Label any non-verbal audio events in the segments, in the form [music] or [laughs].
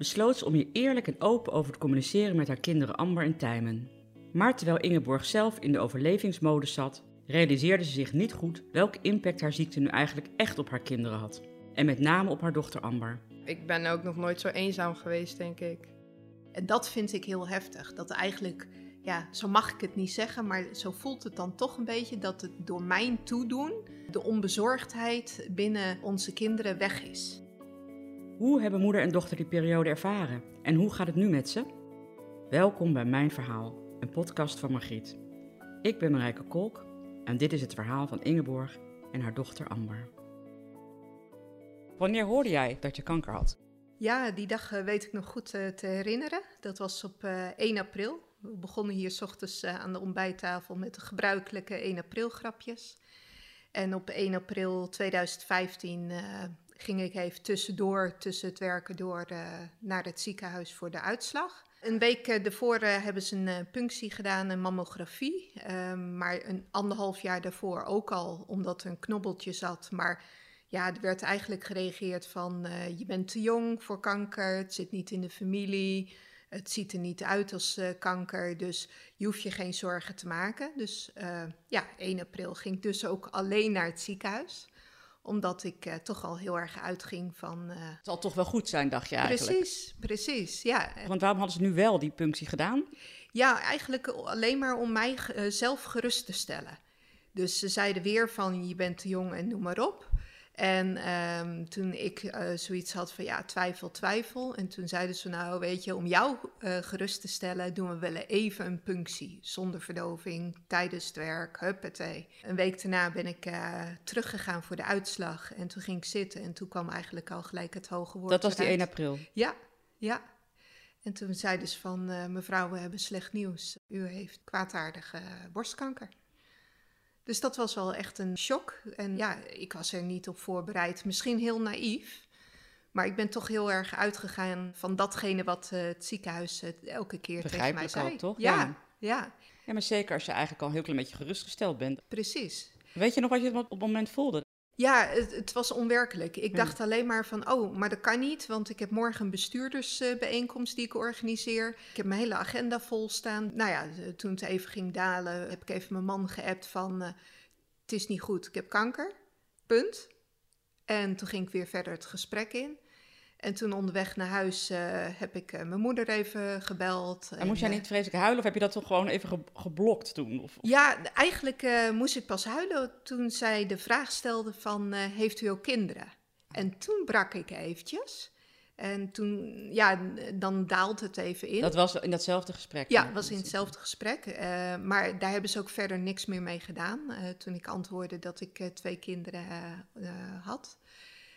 besloot ze om hier eerlijk en open over te communiceren met haar kinderen Amber en Tijmen. Maar terwijl Ingeborg zelf in de overlevingsmodus zat, realiseerde ze zich niet goed welke impact haar ziekte nu eigenlijk echt op haar kinderen had. En met name op haar dochter Amber. Ik ben ook nog nooit zo eenzaam geweest, denk ik. En dat vind ik heel heftig. Dat eigenlijk, ja, zo mag ik het niet zeggen, maar zo voelt het dan toch een beetje dat het door mijn toedoen de onbezorgdheid binnen onze kinderen weg is. Hoe hebben moeder en dochter die periode ervaren? En hoe gaat het nu met ze? Welkom bij Mijn Verhaal, een podcast van Margriet. Ik ben Marijke Kolk en dit is het verhaal van Ingeborg en haar dochter Amber. Wanneer hoorde jij dat je kanker had? Ja, die dag eh, weet ik nog goed eh, te herinneren. Dat was op eh, 1 april. We begonnen hier s ochtends eh, aan de ontbijttafel met de gebruikelijke 1 april grapjes. En op 1 april 2015 eh, ging ik even tussendoor, tussen het werken door, eh, naar het ziekenhuis voor de uitslag. Een week eh, daarvoor eh, hebben ze een punctie gedaan, een mammografie. Ehm, maar een anderhalf jaar daarvoor ook al, omdat er een knobbeltje zat. Maar ja, er werd eigenlijk gereageerd van je bent te jong voor kanker, het zit niet in de familie, het ziet er niet uit als kanker, dus je hoeft je geen zorgen te maken. Dus ja, 1 april ging ik dus ook alleen naar het ziekenhuis, omdat ik eh, toch al heel erg uitging van... eh, Het zal toch wel goed zijn, dacht je eigenlijk? precies, precies, ja. Want waarom hadden ze nu wel die punctie gedaan? Ja, eigenlijk alleen maar om mij eh, zelf gerust te stellen. Dus ze zeiden weer van je bent te jong en noem maar op. En ehm, toen ik eh, zoiets had van ja, twijfel, twijfel. En toen zeiden ze nou, weet je, om jou eh, gerust te stellen, doen we wel even een punctie. Zonder verdoving, tijdens het werk, huppatee. Een week daarna ben ik eh, teruggegaan voor de uitslag. En toen ging ik zitten en toen kwam eigenlijk al gelijk het hoge woord Dat was die eruit. 1 april. Ja, ja. En toen zeiden ze van, mevrouw, we hebben slecht nieuws. U heeft kwaadaardige borstkanker. Dus dat was wel echt een shock. En ja, ik was er niet op voorbereid. Misschien heel naïef. Maar ik ben toch heel erg uitgegaan van datgene wat eh, het ziekenhuis eh, elke keer tegen mij zei. ook, toch? Ja, Ja. ja, Ja, maar zeker als je eigenlijk al een heel klein beetje gerustgesteld bent. precies. Weet je nog wat je op het moment voelde? Ja, het, het was onwerkelijk. Ik Ja. dacht alleen maar van, oh, maar dat kan niet, want ik heb morgen een bestuurdersbijeenkomst die ik organiseer. Ik heb mijn hele agenda vol staan. Nou ja, eh, toen het even ging dalen, heb ik even mijn man geappt van, eh, het is niet goed, ik heb kanker, punt. En toen ging ik weer verder het gesprek in. En toen onderweg naar huis eh, heb ik eh, mijn moeder even gebeld. En moest jij eh, niet vreselijk huilen of heb je dat toch gewoon even ge- geblokt toen? Of, ja, eigenlijk eh, moest ik pas huilen toen zij de vraag stelde van, eh, heeft u ook kinderen? En toen brak ik eventjes. En toen, ja, dan daalt het even in. Dat was in datzelfde gesprek? ja, was in hetzelfde gesprek. eh, maar daar hebben ze ook verder niks meer mee gedaan. eh, toen ik antwoordde dat ik eh, twee kinderen eh, eh, had.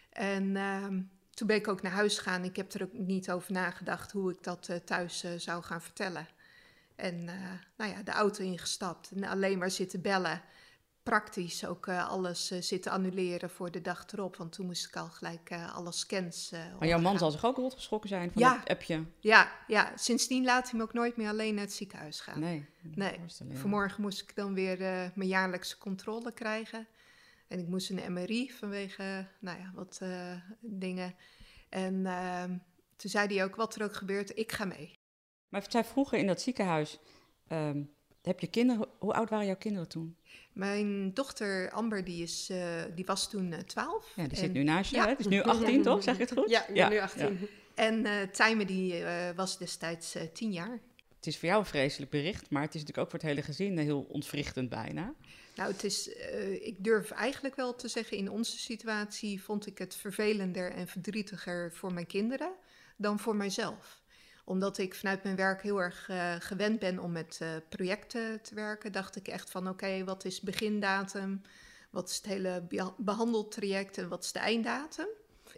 En ehm, toen ben ik ook naar huis gegaan. Ik heb er ook niet over nagedacht hoe ik dat eh, thuis eh, zou gaan vertellen. En eh, nou ja, de auto ingestapt en alleen maar zitten bellen. Praktisch ook alles zitten annuleren voor de dag erop. Want toen moest ik al gelijk alle scans. Maar jouw man zal zich ook rot geschrokken zijn van Ja. dat appje? Ja, ja, sindsdien laat hij me ook nooit meer alleen naar het ziekenhuis gaan. Nee. Nee. Vanmorgen moest ik dan weer mijn jaarlijkse controle krijgen. En ik moest een MRI vanwege, nou ja, wat eh, dingen. En ehm, toen zei hij ook, wat er ook gebeurt, ik ga mee. Maar zij vroegen in dat ziekenhuis, ehm, heb je kinderen, hoe oud waren jouw kinderen toen? Mijn dochter Amber, die, is, eh, die was toen eh, 12. Ja, die en, zit nu naast je, Ja. hè? Het is nu [laughs] 18 toch, zeg ik het goed? Ja, ik ben nu 18. En eh Tijme, die eh, was destijds eh 10 jaar. Het is voor jou een vreselijk bericht, maar het is natuurlijk ook voor het hele gezin heel ontwrichtend bijna. Nou, het is, eh, ik durf eigenlijk wel te zeggen, in onze situatie vond ik het vervelender en verdrietiger voor mijn kinderen dan voor mijzelf. Omdat ik vanuit mijn werk heel erg eh, gewend ben om met eh, projecten te werken, dacht ik echt van oké, wat is begindatum? Wat is het hele behandeltraject en wat is de einddatum?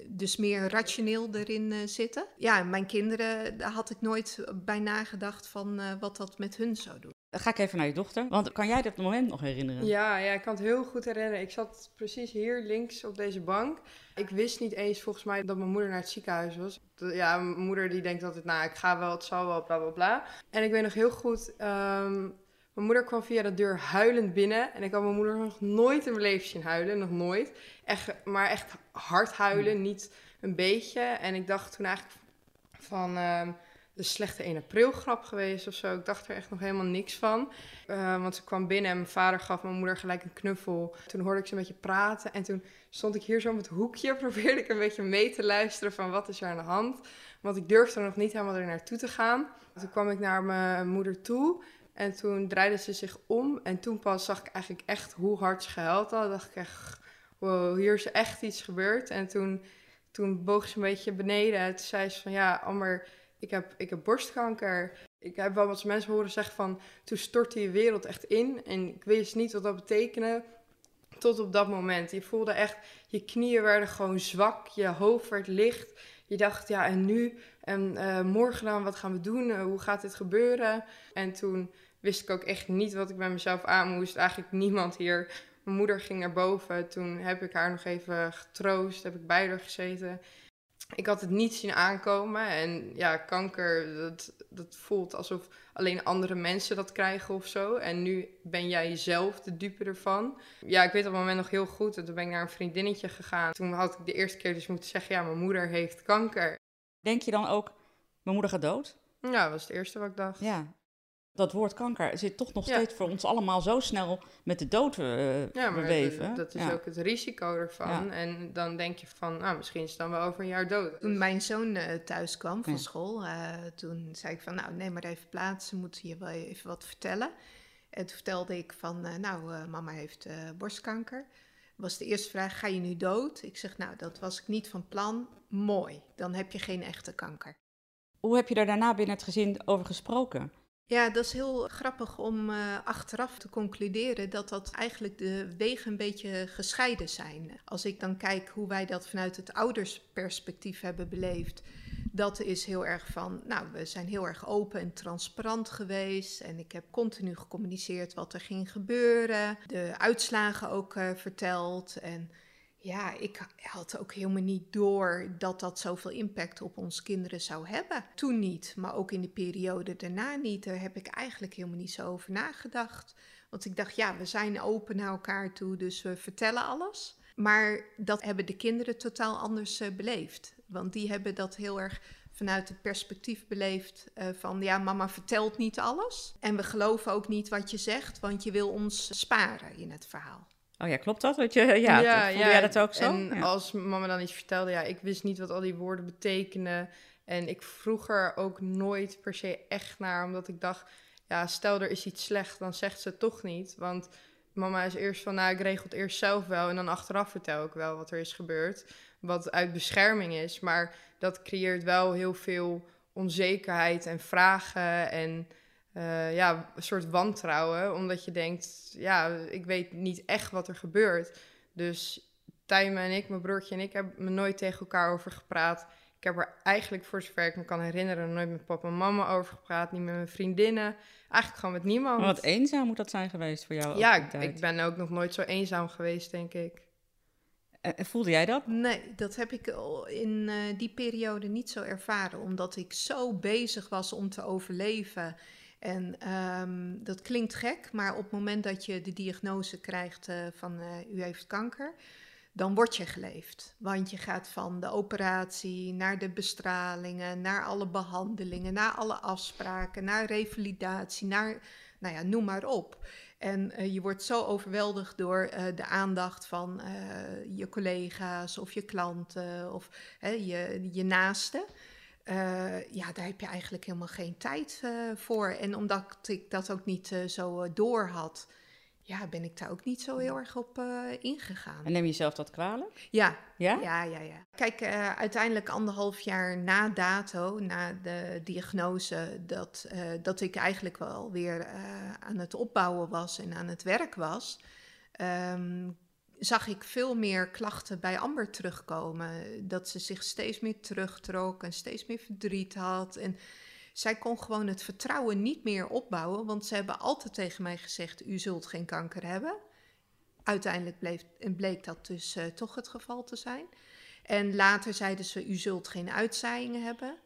Dus meer rationeel erin uh, zitten. Ja, mijn kinderen, daar had ik nooit bij nagedacht van uh, wat dat met hun zou doen. Dan ga ik even naar je dochter. Want kan jij dat moment nog herinneren? Ja, ja, ik kan het heel goed herinneren. Ik zat precies hier links op deze bank. Ik wist niet eens volgens mij dat mijn moeder naar het ziekenhuis was. Ja, mijn moeder die denkt altijd, nou, ik ga wel, het zal wel, bla bla bla. En ik weet nog heel goed, um, mijn moeder kwam via de deur huilend binnen. En ik had mijn moeder nog nooit in mijn leven zien huilen, nog nooit. Echt, maar echt hard huilen, niet een beetje. En ik dacht toen eigenlijk van... Um, de slechte 1 april grap geweest of zo. Ik dacht er echt nog helemaal niks van. Uh, want ze kwam binnen en mijn vader gaf mijn moeder gelijk een knuffel. Toen hoorde ik ze een beetje praten en toen stond ik hier zo op het hoekje. [laughs] Probeerde ik een beetje mee te luisteren van wat is er aan de hand. Want ik durfde nog niet helemaal er naartoe te gaan. Toen kwam ik naar mijn moeder toe en toen draaide ze zich om. En toen pas zag ik eigenlijk echt hoe hard ze gehuild had. dacht ik echt, wow, hier is echt iets gebeurd. En toen, toen boog ze een beetje beneden. En toen zei ze van ja, Amber ik heb, ik heb borstkanker. Ik heb wel wat mensen horen zeggen van, toen stortte je wereld echt in. En ik wist niet wat dat betekende tot op dat moment. Je voelde echt, je knieën werden gewoon zwak, je hoofd werd licht. Je dacht, ja, en nu? En uh, morgen dan, wat gaan we doen? Uh, hoe gaat dit gebeuren? En toen wist ik ook echt niet wat ik bij mezelf aan moest. Eigenlijk niemand hier. Mijn moeder ging naar boven. Toen heb ik haar nog even getroost. Heb ik bij haar gezeten ik had het niet zien aankomen. En ja, kanker, dat, dat voelt alsof alleen andere mensen dat krijgen of zo. En nu ben jij zelf de dupe ervan. Ja, ik weet op het moment nog heel goed. Toen ben ik naar een vriendinnetje gegaan. Toen had ik de eerste keer dus moeten zeggen, ja, mijn moeder heeft kanker. Denk je dan ook, mijn moeder gaat dood? Ja, dat was het eerste wat ik dacht. Ja, dat woord kanker zit toch nog steeds voor ons allemaal zo snel met de dood uh, ja, maar beweven. Dat, is ook het risico ervan. En dan denk je van, nou, misschien is het dan wel over een jaar dood. Toen mijn zoon uh, thuis kwam van school, uh, toen zei ik van, nou, neem maar even plaats, ze moeten je wel even wat vertellen. En toen vertelde ik van, nou, mama heeft borstkanker. Was de eerste vraag, ga je nu dood? Ik zeg, nou, dat was ik niet van plan. Mooi, dan heb je geen echte kanker. Hoe heb je daar daarna binnen het gezin over gesproken? Ja, dat is heel grappig om uh, achteraf te concluderen dat dat eigenlijk de wegen een beetje gescheiden zijn. Als ik dan kijk hoe wij dat vanuit het oudersperspectief hebben beleefd, dat is heel erg van, nou, we zijn heel erg open en transparant geweest en ik heb continu gecommuniceerd wat er ging gebeuren, de uitslagen ook uh, verteld en ja, ik had ook helemaal niet door dat dat zoveel impact op ons kinderen zou hebben. Toen niet, maar ook in de periode daarna niet. Daar heb ik eigenlijk helemaal niet zo over nagedacht. Want ik dacht, ja, we zijn open naar elkaar toe, dus we vertellen alles. Maar dat hebben de kinderen totaal anders uh, beleefd. Want die hebben dat heel erg vanuit het perspectief beleefd uh, van ja, mama vertelt niet alles. En we geloven ook niet wat je zegt, want je wil ons sparen in het verhaal. Oh ja, klopt dat? je, ja, ja, voelde jij dat ook zo? En als mama dan iets vertelde, ja, ik wist niet wat al die woorden betekenen. En ik vroeg er ook nooit per se echt naar, omdat ik dacht, ja, stel er is iets slecht, dan zegt ze het toch niet. Want mama is eerst van, nou, ik regel het eerst zelf wel. En dan achteraf vertel ik wel wat er is gebeurd. Wat uit bescherming is. Maar dat creëert wel heel veel onzekerheid en vragen en uh, ja, een soort wantrouwen. Omdat je denkt, ja, ik weet niet echt wat er gebeurt. Dus Tijmen en ik, mijn broertje en ik, hebben me nooit tegen elkaar over gepraat. Ik heb er eigenlijk, voor zover ik me kan herinneren, nooit met papa en mama over gepraat. Niet met mijn vriendinnen. Eigenlijk gewoon met niemand. wat eenzaam moet dat zijn geweest voor jou? Ja, ik, ik, ben ook nog nooit zo eenzaam geweest, denk ik. En voelde jij dat? Nee, dat heb ik in uh, die periode niet zo ervaren. Omdat ik zo bezig was om te overleven. En um, dat klinkt gek, maar op het moment dat je de diagnose krijgt uh, van uh, u heeft kanker, dan word je geleefd. Want je gaat van de operatie naar de bestralingen, naar alle behandelingen, naar alle afspraken, naar revalidatie, naar, nou ja, noem maar op. En uh, je wordt zo overweldigd door de aandacht van je collega's of je klanten of je, je naasten. Uh, ja, daar heb je eigenlijk helemaal geen tijd uh, voor. En omdat ik dat ook niet uh, zo door had, ja, ben ik daar ook niet zo heel erg op ingegaan. En neem je jezelf dat kwalijk? Ja, ja, ja, ja. ja. Kijk, uiteindelijk anderhalf jaar na dato, na de diagnose, dat, dat ik eigenlijk wel weer aan het opbouwen was en aan het werk was, um, zag ik veel meer klachten bij Amber terugkomen. Dat ze zich steeds meer terugtrok en steeds meer verdriet had. En zij kon gewoon het vertrouwen niet meer opbouwen, want ze hebben altijd tegen mij gezegd: U zult geen kanker hebben. Uiteindelijk bleef, bleek dat dus uh, toch het geval te zijn. En later zeiden ze: U zult geen uitzaaiingen hebben.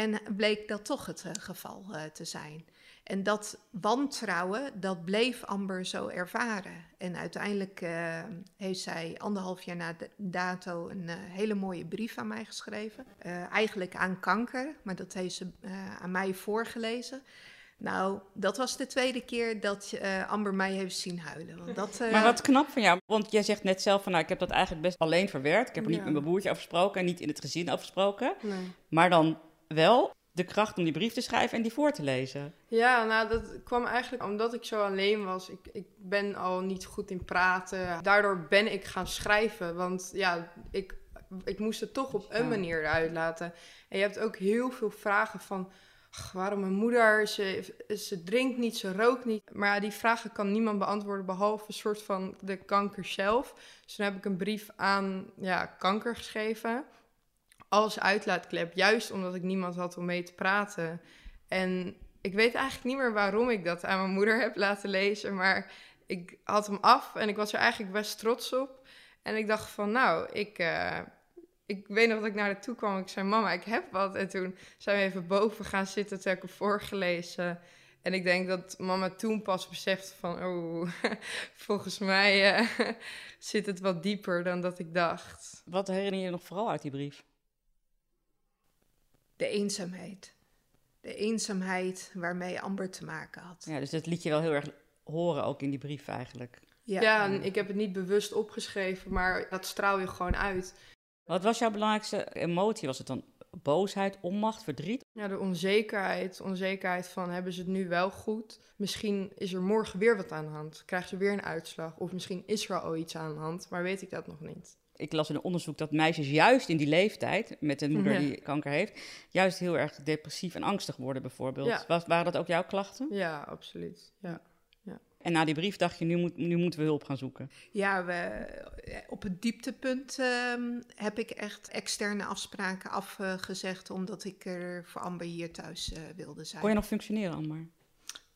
En bleek dat toch het uh, geval uh, te zijn. En dat wantrouwen, dat bleef Amber zo ervaren. En uiteindelijk uh, heeft zij anderhalf jaar na de dato een uh, hele mooie brief aan mij geschreven. Uh, eigenlijk aan kanker, maar dat heeft ze aan mij voorgelezen. Nou, dat was de tweede keer dat Amber mij heeft zien huilen. Want dat, maar wat knap van jou, want jij zegt net zelf van... nou, ik heb dat eigenlijk best alleen verwerkt. Ik heb er niet met mijn broertje afgesproken en niet in het gezin afgesproken. Nee. Maar dan wel de kracht om die brief te schrijven en die voor te lezen. Ja, nou, dat kwam eigenlijk omdat ik zo alleen was. Ik, ik ben al niet goed in praten. Daardoor ben ik gaan schrijven. Want ja, ik, ik moest het toch op een manier uitlaten. En je hebt ook heel veel vragen van... ach, waarom mijn moeder, ze, ze drinkt niet, ze rookt niet. Maar ja, die vragen kan niemand beantwoorden behalve een soort van de kanker zelf. Dus toen heb ik een brief aan ja, kanker geschreven als uitlaatklep. Juist omdat ik niemand had om mee te praten. En ik weet eigenlijk niet meer waarom ik dat aan mijn moeder [laughs] heb laten lezen. Maar ik had hem af en ik was er eigenlijk best trots op. En ik dacht van, nou, ik, uh, ik weet nog dat ik naar haar toe kwam. Ik zei, mama, ik heb wat. En toen zijn we even boven gaan zitten, toen heb ik hem voorgelezen. En ik denk dat mama toen pas besefte van, oh, [laughs] volgens mij uh, [laughs] zit het wat dieper dan dat ik dacht. Wat herinner je nog vooral uit die brief? De eenzaamheid. De eenzaamheid waarmee Amber te maken had. Ja, dus dat liet je wel heel erg horen ook in die brief eigenlijk. Ja, ja en ik heb het niet bewust opgeschreven, maar dat straal je gewoon uit. Wat was jouw belangrijkste emotie? Was het dan boosheid, onmacht, verdriet? Ja, de onzekerheid. Onzekerheid van hebben ze het nu wel goed? Misschien is er morgen weer wat aan de hand. Krijgen ze weer een uitslag? Of misschien is er al iets aan de hand, maar weet ik dat nog niet ik las in een onderzoek dat meisjes juist in die leeftijd, met een moeder die kanker heeft, juist heel erg depressief en angstig worden bijvoorbeeld. Ja. Was, waren dat ook jouw klachten? Ja, absoluut. Ja. ja. En na die brief dacht je, nu, moet, nu moeten we hulp gaan zoeken? Ja, we, op het dieptepunt um, heb ik echt externe afspraken afgezegd, omdat ik er voor Amber hier thuis uh, wilde zijn. Kon je nog functioneren, Amber?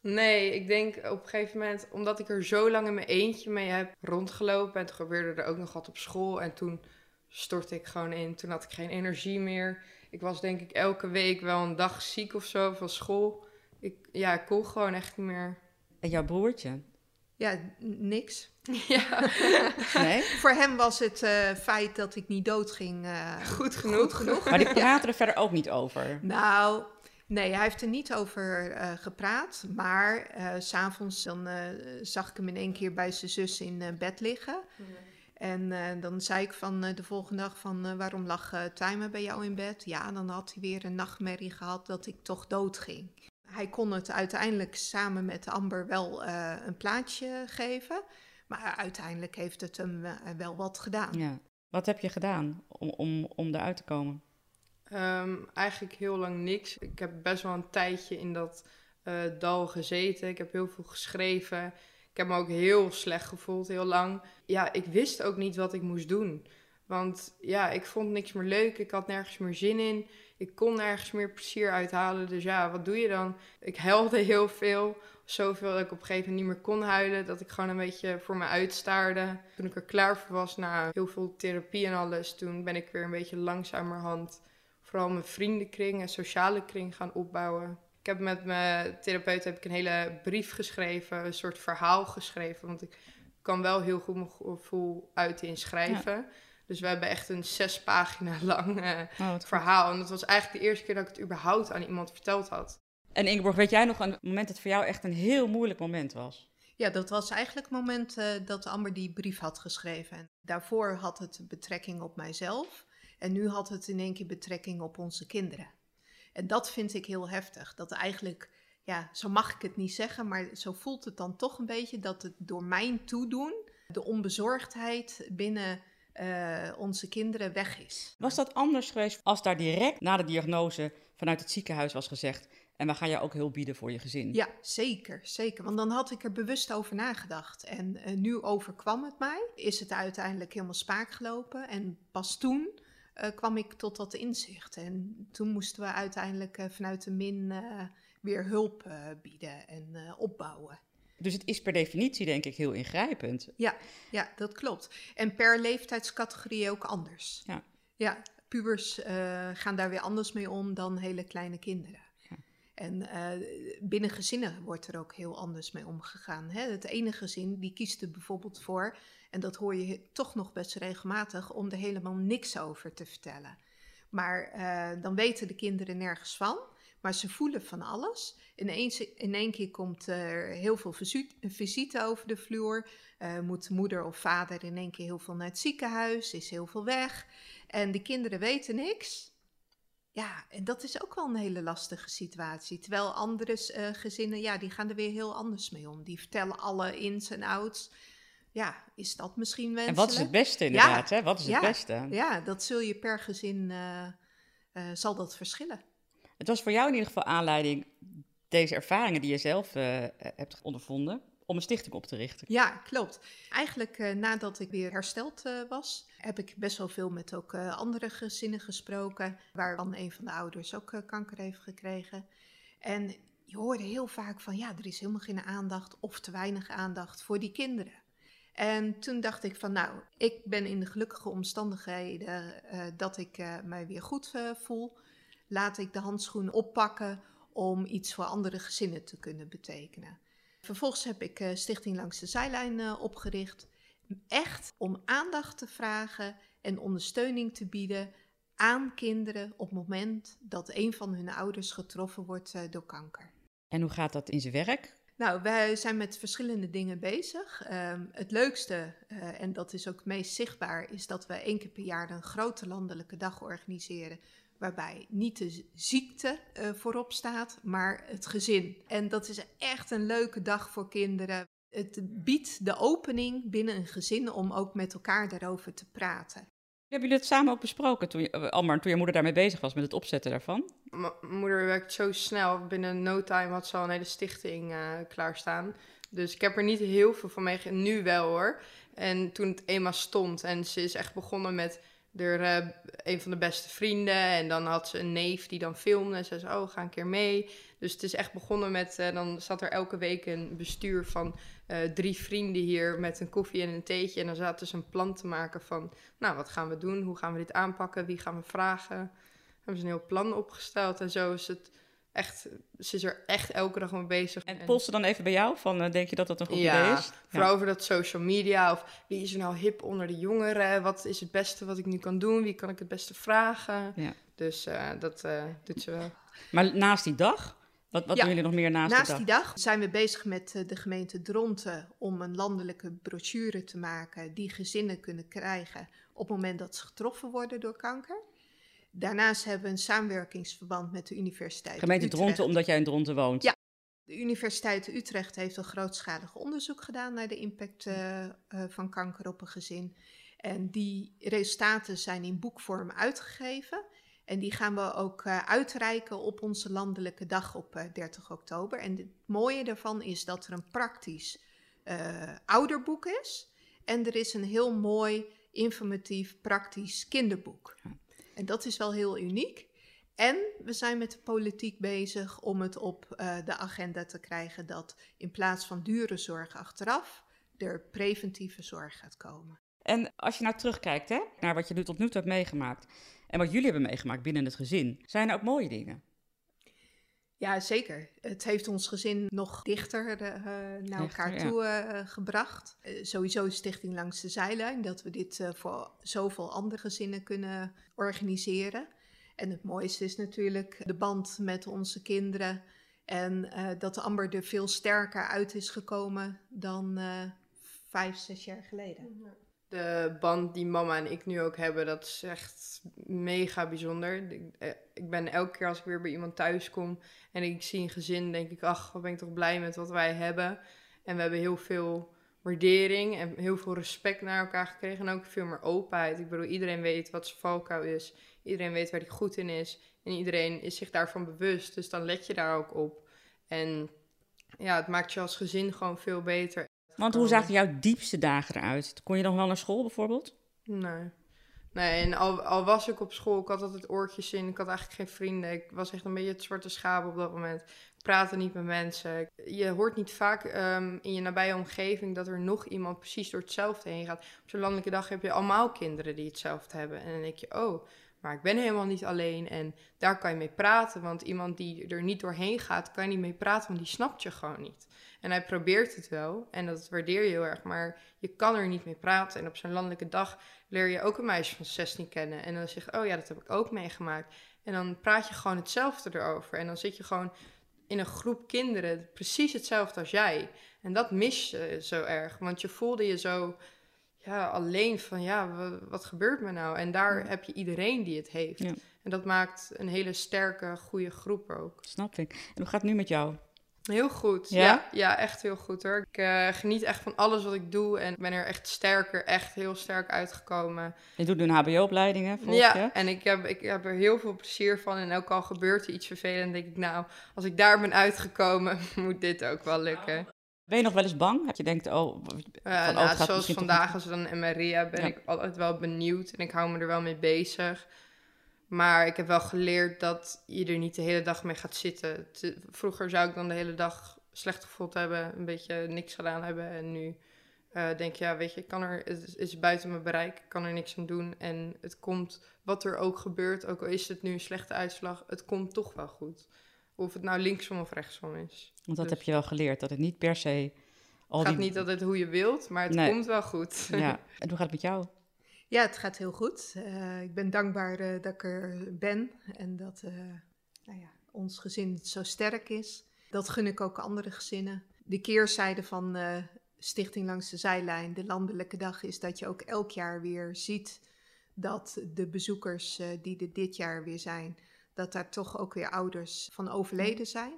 Nee, ik denk op een gegeven moment, omdat ik er zo lang in mijn eentje mee heb rondgelopen. En toen gebeurde er ook nog wat op school. En toen stortte ik gewoon in. Toen had ik geen energie meer. Ik was denk ik elke week wel een dag ziek of zo van school. Ik, ja, ik kon gewoon echt niet meer. En jouw broertje? Ja, niks. [laughs] Ja. nee? [laughs] Voor hem was het uh, feit dat ik niet doodging uh, goed genoeg. Goed genoeg. Maar die [laughs] praten er verder ook niet over? Nou, Nee, hij heeft er niet over uh, gepraat. Maar uh, s'avonds dan uh, zag ik hem in één keer bij zijn zus in bed liggen. En dan zei ik van de volgende dag van waarom lag Timer bij jou in bed? Ja, dan had hij weer een nachtmerrie gehad dat ik toch dood ging. Hij kon het uiteindelijk samen met Amber wel een plaatje geven. Maar uiteindelijk heeft het hem wel wat gedaan. Ja. Wat heb je gedaan om, om, om eruit te komen? Um, eigenlijk heel lang niks. Ik heb best wel een tijdje in dat uh, dal gezeten. Ik heb heel veel geschreven. Ik heb me ook heel slecht gevoeld, heel lang. Ja, ik wist ook niet wat ik moest doen. Want ja, ik vond niks meer leuk. Ik had nergens meer zin in. Ik kon nergens meer plezier uithalen. Dus ja, wat doe je dan? Ik huilde heel veel. Zoveel dat ik op een gegeven moment niet meer kon huilen. Dat ik gewoon een beetje voor me uitstaarde. Toen ik er klaar voor was na heel veel therapie en alles. Toen ben ik weer een beetje langzamerhand vooral mijn vriendenkring en sociale kring gaan opbouwen. Ik heb met mijn therapeut heb ik een hele brief geschreven, een soort verhaal geschreven. Want ik kan wel heel goed mijn gevoel uiten in schrijven. Dus we hebben echt een zes pagina [laughs] lang uh, oh, verhaal. En dat was eigenlijk de eerste keer dat ik het überhaupt aan iemand verteld had. En Ingeborg, weet jij nog een moment dat voor jou echt een heel moeilijk moment was? Ja, dat was eigenlijk het moment uh, dat Amber die brief had geschreven. Daarvoor had het betrekking op mijzelf. En nu had het in één keer betrekking op onze kinderen. En dat vind ik heel heftig. Dat eigenlijk, ja, zo mag ik het niet zeggen, maar zo voelt het dan toch een beetje dat het door mijn toedoen de onbezorgdheid binnen uh, onze kinderen weg is. Was dat anders geweest als daar direct na de diagnose vanuit het ziekenhuis was gezegd... en we gaan jou ook hulp bieden voor je gezin. Ja, zeker, zeker. Want dan had ik er bewust over nagedacht. En uh, nu overkwam het mij. Is het uiteindelijk helemaal spaak gelopen. En pas toen uh, kwam ik tot dat inzicht. En toen moesten we uiteindelijk uh, vanuit de min weer hulp bieden en opbouwen. Dus het is per definitie denk ik heel ingrijpend. Ja, ja dat klopt. En per leeftijdscategorie ook anders. Ja, ja pubers gaan daar weer anders mee om dan hele kleine kinderen. En uh, binnen gezinnen wordt er ook heel anders mee omgegaan. Hè? Het ene gezin die kiest er bijvoorbeeld voor, en dat hoor je toch nog best regelmatig, om er helemaal niks over te vertellen. Maar uh, dan weten de kinderen nergens van. Maar ze voelen van alles. In één keer komt er heel veel visite over de vloer. Uh, moet moeder of vader in één keer heel veel naar het ziekenhuis. Is heel veel weg. En de kinderen weten niks. Ja, en dat is ook wel een hele lastige situatie. Terwijl andere uh, gezinnen, ja, die gaan er weer heel anders mee om. Die vertellen alle ins en outs. Ja, is dat misschien wenselijk? En wat is het beste inderdaad, hè? Wat is ja, het beste? Ja, dat zul je per gezin, uh, zal dat verschillen. Het was voor jou in ieder geval aanleiding, deze ervaringen die je zelf hebt ondervonden, om een stichting op te richten. Ja, klopt. Eigenlijk uh, nadat ik weer hersteld uh, was, heb ik best wel veel met ook andere gezinnen gesproken, waarvan een van de ouders ook kanker heeft gekregen. En je hoorde heel vaak van, ja, er is helemaal geen aandacht of te weinig aandacht voor die kinderen. En toen dacht ik van, nou, ik ben in de gelukkige omstandigheden dat ik mij weer goed voel laat ik de handschoen oppakken om iets voor andere gezinnen te kunnen betekenen. Vervolgens heb ik uh, Stichting Langs de Zijlijn uh, opgericht. Echt om aandacht te vragen en ondersteuning te bieden aan kinderen op het moment dat een van hun ouders getroffen wordt uh, door kanker. En hoe gaat dat in zijn werk? Nou, wij zijn met verschillende dingen bezig. Um, het leukste, en dat is ook het meest zichtbaar, is dat we één keer per jaar een grote landelijke dag organiseren waarbij niet de ziekte uh, voorop staat, maar het gezin. En dat is echt een leuke dag voor kinderen. Het biedt de opening binnen een gezin om ook met elkaar daarover te praten. Hebben jullie het samen ook besproken, toen je, eh, Almar, toen je moeder daarmee bezig was met het opzetten daarvan? Mijn moeder werkt zo snel. Binnen no time had ze al een hele stichting uh, klaarstaan. Dus ik heb er niet heel veel van meegegeven. Nu wel hoor. En toen het eenmaal stond en ze is echt begonnen met er uh, een van de beste vrienden. En dan had ze een neef die dan filmde. En ze zei, oh, ga een keer mee. Dus het is echt begonnen met... Uh, dan zat er elke week een bestuur van uh, drie vrienden hier... met een koffie en een theetje. En dan zaten ze een plan te maken van... nou, wat gaan we doen? Hoe gaan we dit aanpakken? Wie gaan we vragen? Hebben ze een heel plan opgesteld. En zo is het echt, ze is er echt elke dag mee bezig. En post ze dan even bij jou van, uh, denk je dat dat een goed ja, idee is? Vooral over dat social media of wie is er nou hip onder de jongeren? Wat is het beste wat ik nu kan doen? Wie kan ik het beste vragen? Ja. Dus uh, dat uh, doet ze wel. Maar naast die dag, wat, wat ja, doen jullie nog meer naast, naast die dag? Naast die dag zijn we bezig met de gemeente Dronten om een landelijke brochure te maken die gezinnen kunnen krijgen op het moment dat ze getroffen worden door kanker. Daarnaast hebben we een samenwerkingsverband met de Universiteit Gemeente Utrecht. Dronten, omdat jij in Dronten woont? Ja. De Universiteit Utrecht heeft een grootschalig onderzoek gedaan naar de impact uh, uh, van kanker op een gezin. En die resultaten zijn in boekvorm uitgegeven. En die gaan we ook uh, uitreiken op onze landelijke dag op 30 oktober. En het mooie daarvan is dat er een praktisch ouderboek is. En er is een heel mooi, informatief, praktisch kinderboek. En dat is wel heel uniek. En we zijn met de politiek bezig om het op uh, de agenda te krijgen dat in plaats van dure zorg achteraf er preventieve zorg gaat komen. En als je nou terugkijkt hè, naar wat je nu tot nu toe hebt meegemaakt en wat jullie hebben meegemaakt binnen het gezin, zijn er ook mooie dingen? Ja, zeker. Het heeft ons gezin nog dichter uh, naar dichter, elkaar toe uh, gebracht. Uh, sowieso Stichting Langs de Zijlijn, dat we dit voor zoveel andere gezinnen kunnen organiseren. En het mooiste is natuurlijk de band met onze kinderen. En dat Amber er veel sterker uit is gekomen dan vijf, zes jaar geleden. Ja de band die mama en ik nu ook hebben, dat is echt mega bijzonder. Eh, ik ben elke keer als ik weer bij iemand thuis kom en ik zie een gezin, denk ik, ach, wat ben ik toch blij met wat wij hebben. En we hebben heel veel waardering en heel veel respect naar elkaar gekregen. En ook veel meer openheid. Ik bedoel, iedereen weet wat zijn valkuil is. Iedereen weet waar hij goed in is. En iedereen is zich daarvan bewust. Dus dan let je daar ook op. En ja, het maakt je als gezin gewoon veel beter. Want hoe zagen jouw diepste dagen eruit? Kon je dan wel naar school bijvoorbeeld? Nee. Nee, en al, al was ik op school, ik had altijd oortjes in. Ik had eigenlijk geen vrienden. Ik was echt een beetje het zwarte schaap op dat moment. Ik praatte niet met mensen. Je hoort niet vaak ehm, in je nabije omgeving dat er nog iemand precies door hetzelfde heen gaat. Op zo'n landelijke dag heb je allemaal kinderen die hetzelfde hebben. En dan denk je, oh, maar ik ben helemaal niet alleen. En daar kan je mee praten, want iemand die er niet doorheen gaat, kan je niet mee praten, want die snapt je gewoon niet. En hij probeert het wel en dat waardeer je heel erg, maar je kan er niet mee praten. En op zo'n landelijke dag leer je ook een meisje van 16 kennen. En dan zeg je, oh ja, dat heb ik ook meegemaakt. En dan praat je gewoon hetzelfde erover. En dan zit je gewoon in een groep kinderen precies hetzelfde als jij. En dat mis je zo erg, want je voelde je zo ja, alleen van, ja, wat, gebeurt me nou? En daar heb je iedereen die het heeft. En dat maakt een hele sterke, goede groep ook. Snap ik. En hoe gaat het nu met jou? Heel goed. Ja, ja, echt heel goed hoor. Ik uh, geniet echt van alles wat ik doe en ben er echt sterker, echt heel sterk uitgekomen. Je doet nu een HBO-opleiding, hè? Ja, je? en ik heb, ik heb er heel veel plezier van. En ook al gebeurt er iets vervelend, denk ik, nou, als ik daar ben uitgekomen, [laughs] moet dit ook wel lukken. Ben je nog wel eens bang? Dat je denkt, oh... Van, uh, nou, zoals vandaag, als we dan MRIA, ben ik altijd wel benieuwd en ik hou me er wel mee bezig. Maar ik heb wel geleerd dat je er niet de hele dag mee gaat zitten. Vroeger zou ik dan de hele dag slecht gevoeld hebben, een beetje niks gedaan hebben. En nu uh, denk je, ja, weet je, kan er, het is buiten mijn bereik, ik kan er niks aan doen. En het komt, wat er ook gebeurt, ook al is het nu een slechte uitslag, het komt toch wel goed. Of het nou linksom of rechtsom is. Want dat dus heb je wel geleerd, dat het niet per se... Al het gaat niet altijd hoe je wilt, maar het komt wel goed. Ja. [laughs] En hoe gaat het met jou? Ja, het gaat heel goed. Uh, ik ben dankbaar uh, dat ik er ben en dat uh, nou ja, ons gezin zo sterk is. Dat gun ik ook andere gezinnen. De keerzijde van Stichting Langs de Zijlijn, de Landelijke Dag, is dat je ook elk jaar weer ziet dat de bezoekers die er dit jaar weer zijn, dat daar toch ook weer ouders van overleden zijn.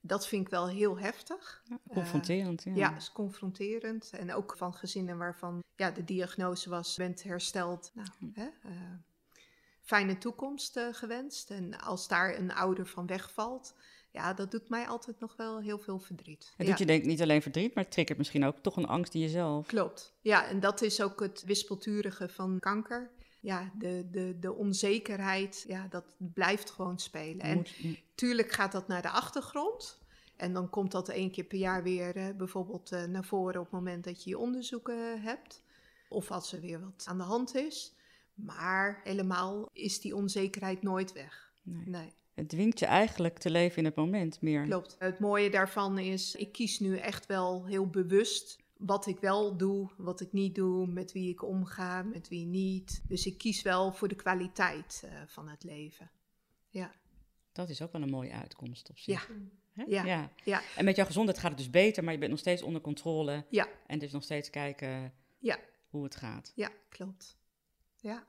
Dat vind ik wel heel heftig. Ja, confronterend. ja. ja, is confronterend. En ook van gezinnen waarvan ja, de diagnose was, bent hersteld. Nou, hè, uh, fijne toekomst uh, gewenst. En als daar een ouder van wegvalt, ja, dat doet mij altijd nog wel heel veel verdriet. Het doet je denk niet alleen verdriet, maar het triggert misschien ook toch een angst in jezelf. Klopt. Ja, en dat is ook het wispelturige van kanker ja, de, de, de onzekerheid, ja, dat blijft gewoon spelen. En tuurlijk gaat dat naar de achtergrond. En dan komt dat één keer per jaar weer bijvoorbeeld uh, naar voren op het moment dat je je onderzoeken hebt. Of als er weer wat aan de hand is. Maar helemaal is die onzekerheid nooit weg. Nee. nee. Het dwingt je eigenlijk te leven in het moment meer. Klopt. Het mooie daarvan is, ik kies nu echt wel heel bewust wat ik wel doe, wat ik niet doe, met wie ik omga, met wie niet. Dus ik kies wel voor de kwaliteit uh, van het leven. Ja. Dat is ook wel een mooie uitkomst op zich. Ja. Ja. ja. ja. En met jouw gezondheid gaat het dus beter, maar je bent nog steeds onder controle. Ja. En dus nog steeds kijken ja. hoe het gaat. Ja, klopt. Ja.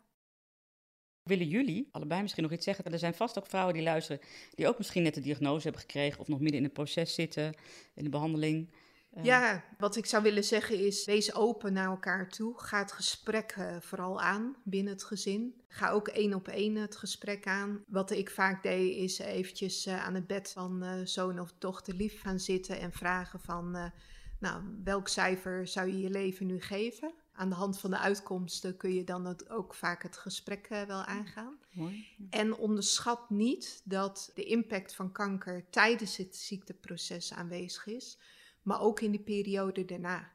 Willen jullie allebei misschien nog iets zeggen? Er zijn vast ook vrouwen die luisteren, die ook misschien net de diagnose hebben gekregen of nog midden in het proces zitten, in de behandeling. Eh. Ja, wat ik zou willen zeggen is: wees open naar elkaar toe. Ga het gesprek uh, vooral aan binnen het gezin. Ga ook één op één het gesprek aan. Wat ik vaak deed, is eventjes uh, aan het bed van zoon of dochter lief gaan zitten en vragen van, nou, welk cijfer zou je je leven nu geven? Aan de hand van de uitkomsten kun je dan ook vaak het gesprek wel aangaan. Mooi. En onderschat niet dat de impact van kanker tijdens het ziekteproces aanwezig is maar ook in die periode daarna.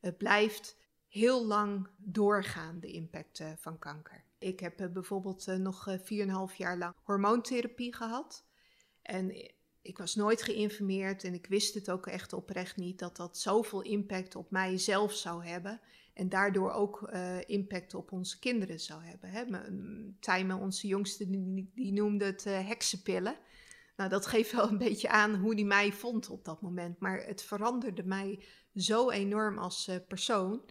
Het blijft heel lang doorgaan, de impact uh, van kanker. Ik heb uh, bijvoorbeeld uh, nog 4,5 jaar lang hormoontherapie gehad. En ik was nooit geïnformeerd en ik wist het ook echt oprecht niet dat dat zoveel impact op mijzelf zou hebben. En daardoor ook impact op onze kinderen zou hebben. Hè. Tijmen, onze jongste, die, die noemde het heksenpillen. Nou, dat geeft wel een beetje aan hoe die mij vond op dat moment. Maar het veranderde mij zo enorm als uh, persoon.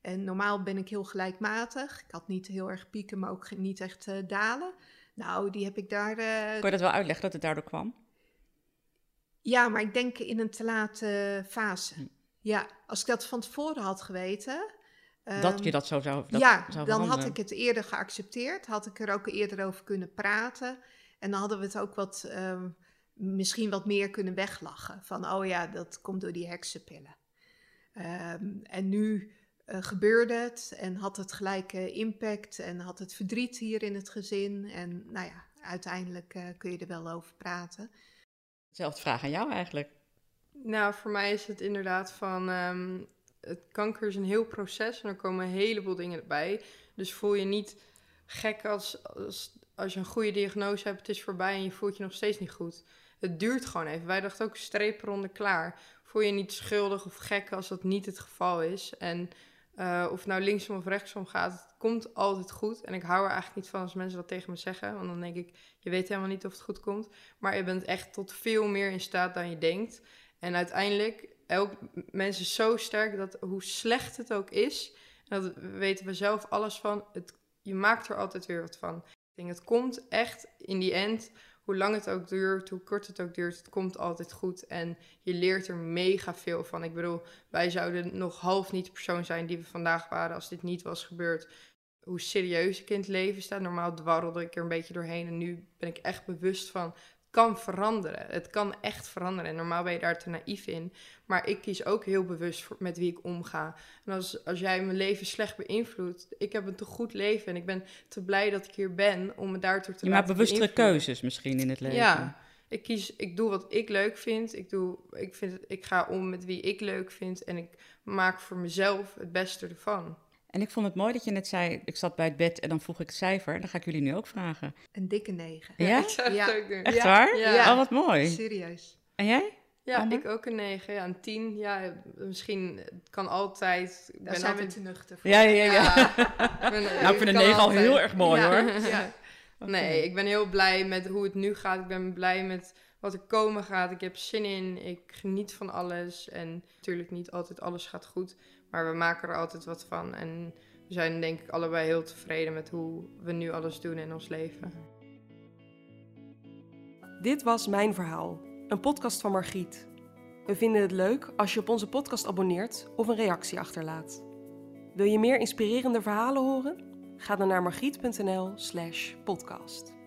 En normaal ben ik heel gelijkmatig. Ik had niet heel erg pieken, maar ook niet echt uh, dalen. Nou, die heb ik daar. Uh... Kon je dat wel uitleggen dat het daardoor kwam? Ja, maar ik denk in een te late fase. Hm. Ja, als ik dat van tevoren had geweten. Dat ehm, je dat zo zou dat ja, zou dan had ik het eerder geaccepteerd. Had ik er ook eerder over kunnen praten. En dan hadden we het ook wat, ehm, misschien wat meer kunnen weglachen. Van, oh ja, dat komt door die heksenpillen. Ehm, en nu eh, gebeurde het en had het gelijke impact en had het verdriet hier in het gezin. En nou ja, uiteindelijk eh, kun je er wel over praten. Zelfde vraag aan jou eigenlijk. Nou, voor mij is het inderdaad van... ehm, het kanker is een heel proces en er komen een heleboel dingen bij. Dus voel je niet gek als, als, als je een goede diagnose hebt, het is voorbij en je voelt je nog steeds niet goed. Het duurt gewoon even. Wij dachten ook streepronde klaar. Voel je niet schuldig of gek als dat niet het geval is. En eh, of het nou linksom of rechtsom gaat, het komt altijd goed. En ik hou er eigenlijk niet van als mensen dat tegen me zeggen. Want dan denk ik, je weet helemaal niet of het goed komt. Maar je bent echt tot veel meer in staat dan je denkt. En uiteindelijk, elk mens is zo sterk dat hoe slecht het ook is, dat weten we zelf alles van, het, je maakt er altijd weer wat van. Ik denk, het komt echt in die end, hoe lang het ook duurt, hoe kort het ook duurt, het komt altijd goed. En je leert er mega veel van. Ik bedoel, wij zouden nog half niet de persoon zijn die we vandaag waren als dit niet was gebeurd. Hoe serieus ik in het leven sta. Normaal dwarrelde ik er een beetje doorheen en nu ben ik echt bewust van kan veranderen. Het kan echt veranderen. En normaal ben je daar te naïef in. Maar ik kies ook heel bewust voor, met wie ik omga. En als, als jij mijn leven slecht beïnvloedt, ik heb een te goed leven en ik ben te blij dat ik hier ben om me daardoor te Je maakt laten bewustere keuzes misschien in het leven. Ja, ik kies, ik doe wat ik leuk vind. Ik, doe, ik, vind ik ga om met wie ik leuk vind en ik maak voor mezelf het beste ervan. En ik vond het mooi dat je net zei, ik zat bij het bed en dan vroeg ik het cijfer. Dan ga ik jullie nu ook vragen. Een dikke negen. Ja? ik zou het Ja. ook doen. Echt Ja. waar? Ja. Oh, wat mooi. Serieus. En jij? Ja, ik ook een 9. Ja, een 10. Ja, misschien kan altijd. Daar ben zijn altijd... we te nuchter voor. Ja, ja, ja. ja. ik ben- Nou, ik vind een 9 al heel erg mooi Ja. hoor. Ja. Nee, ik ben heel blij met hoe het nu gaat. Ik ben blij met wat er komen gaat. Ik heb zin in. Ik geniet van alles. En natuurlijk niet altijd alles gaat goed. Maar we maken er altijd wat van. En we zijn denk ik allebei heel tevreden met hoe we nu alles doen in ons leven. Dit was Mijn Verhaal, een podcast van Margriet. We vinden het leuk als je op onze podcast abonneert of een reactie achterlaat. Wil je meer inspirerende verhalen horen? Ga dan naar margriet.nl slash podcast.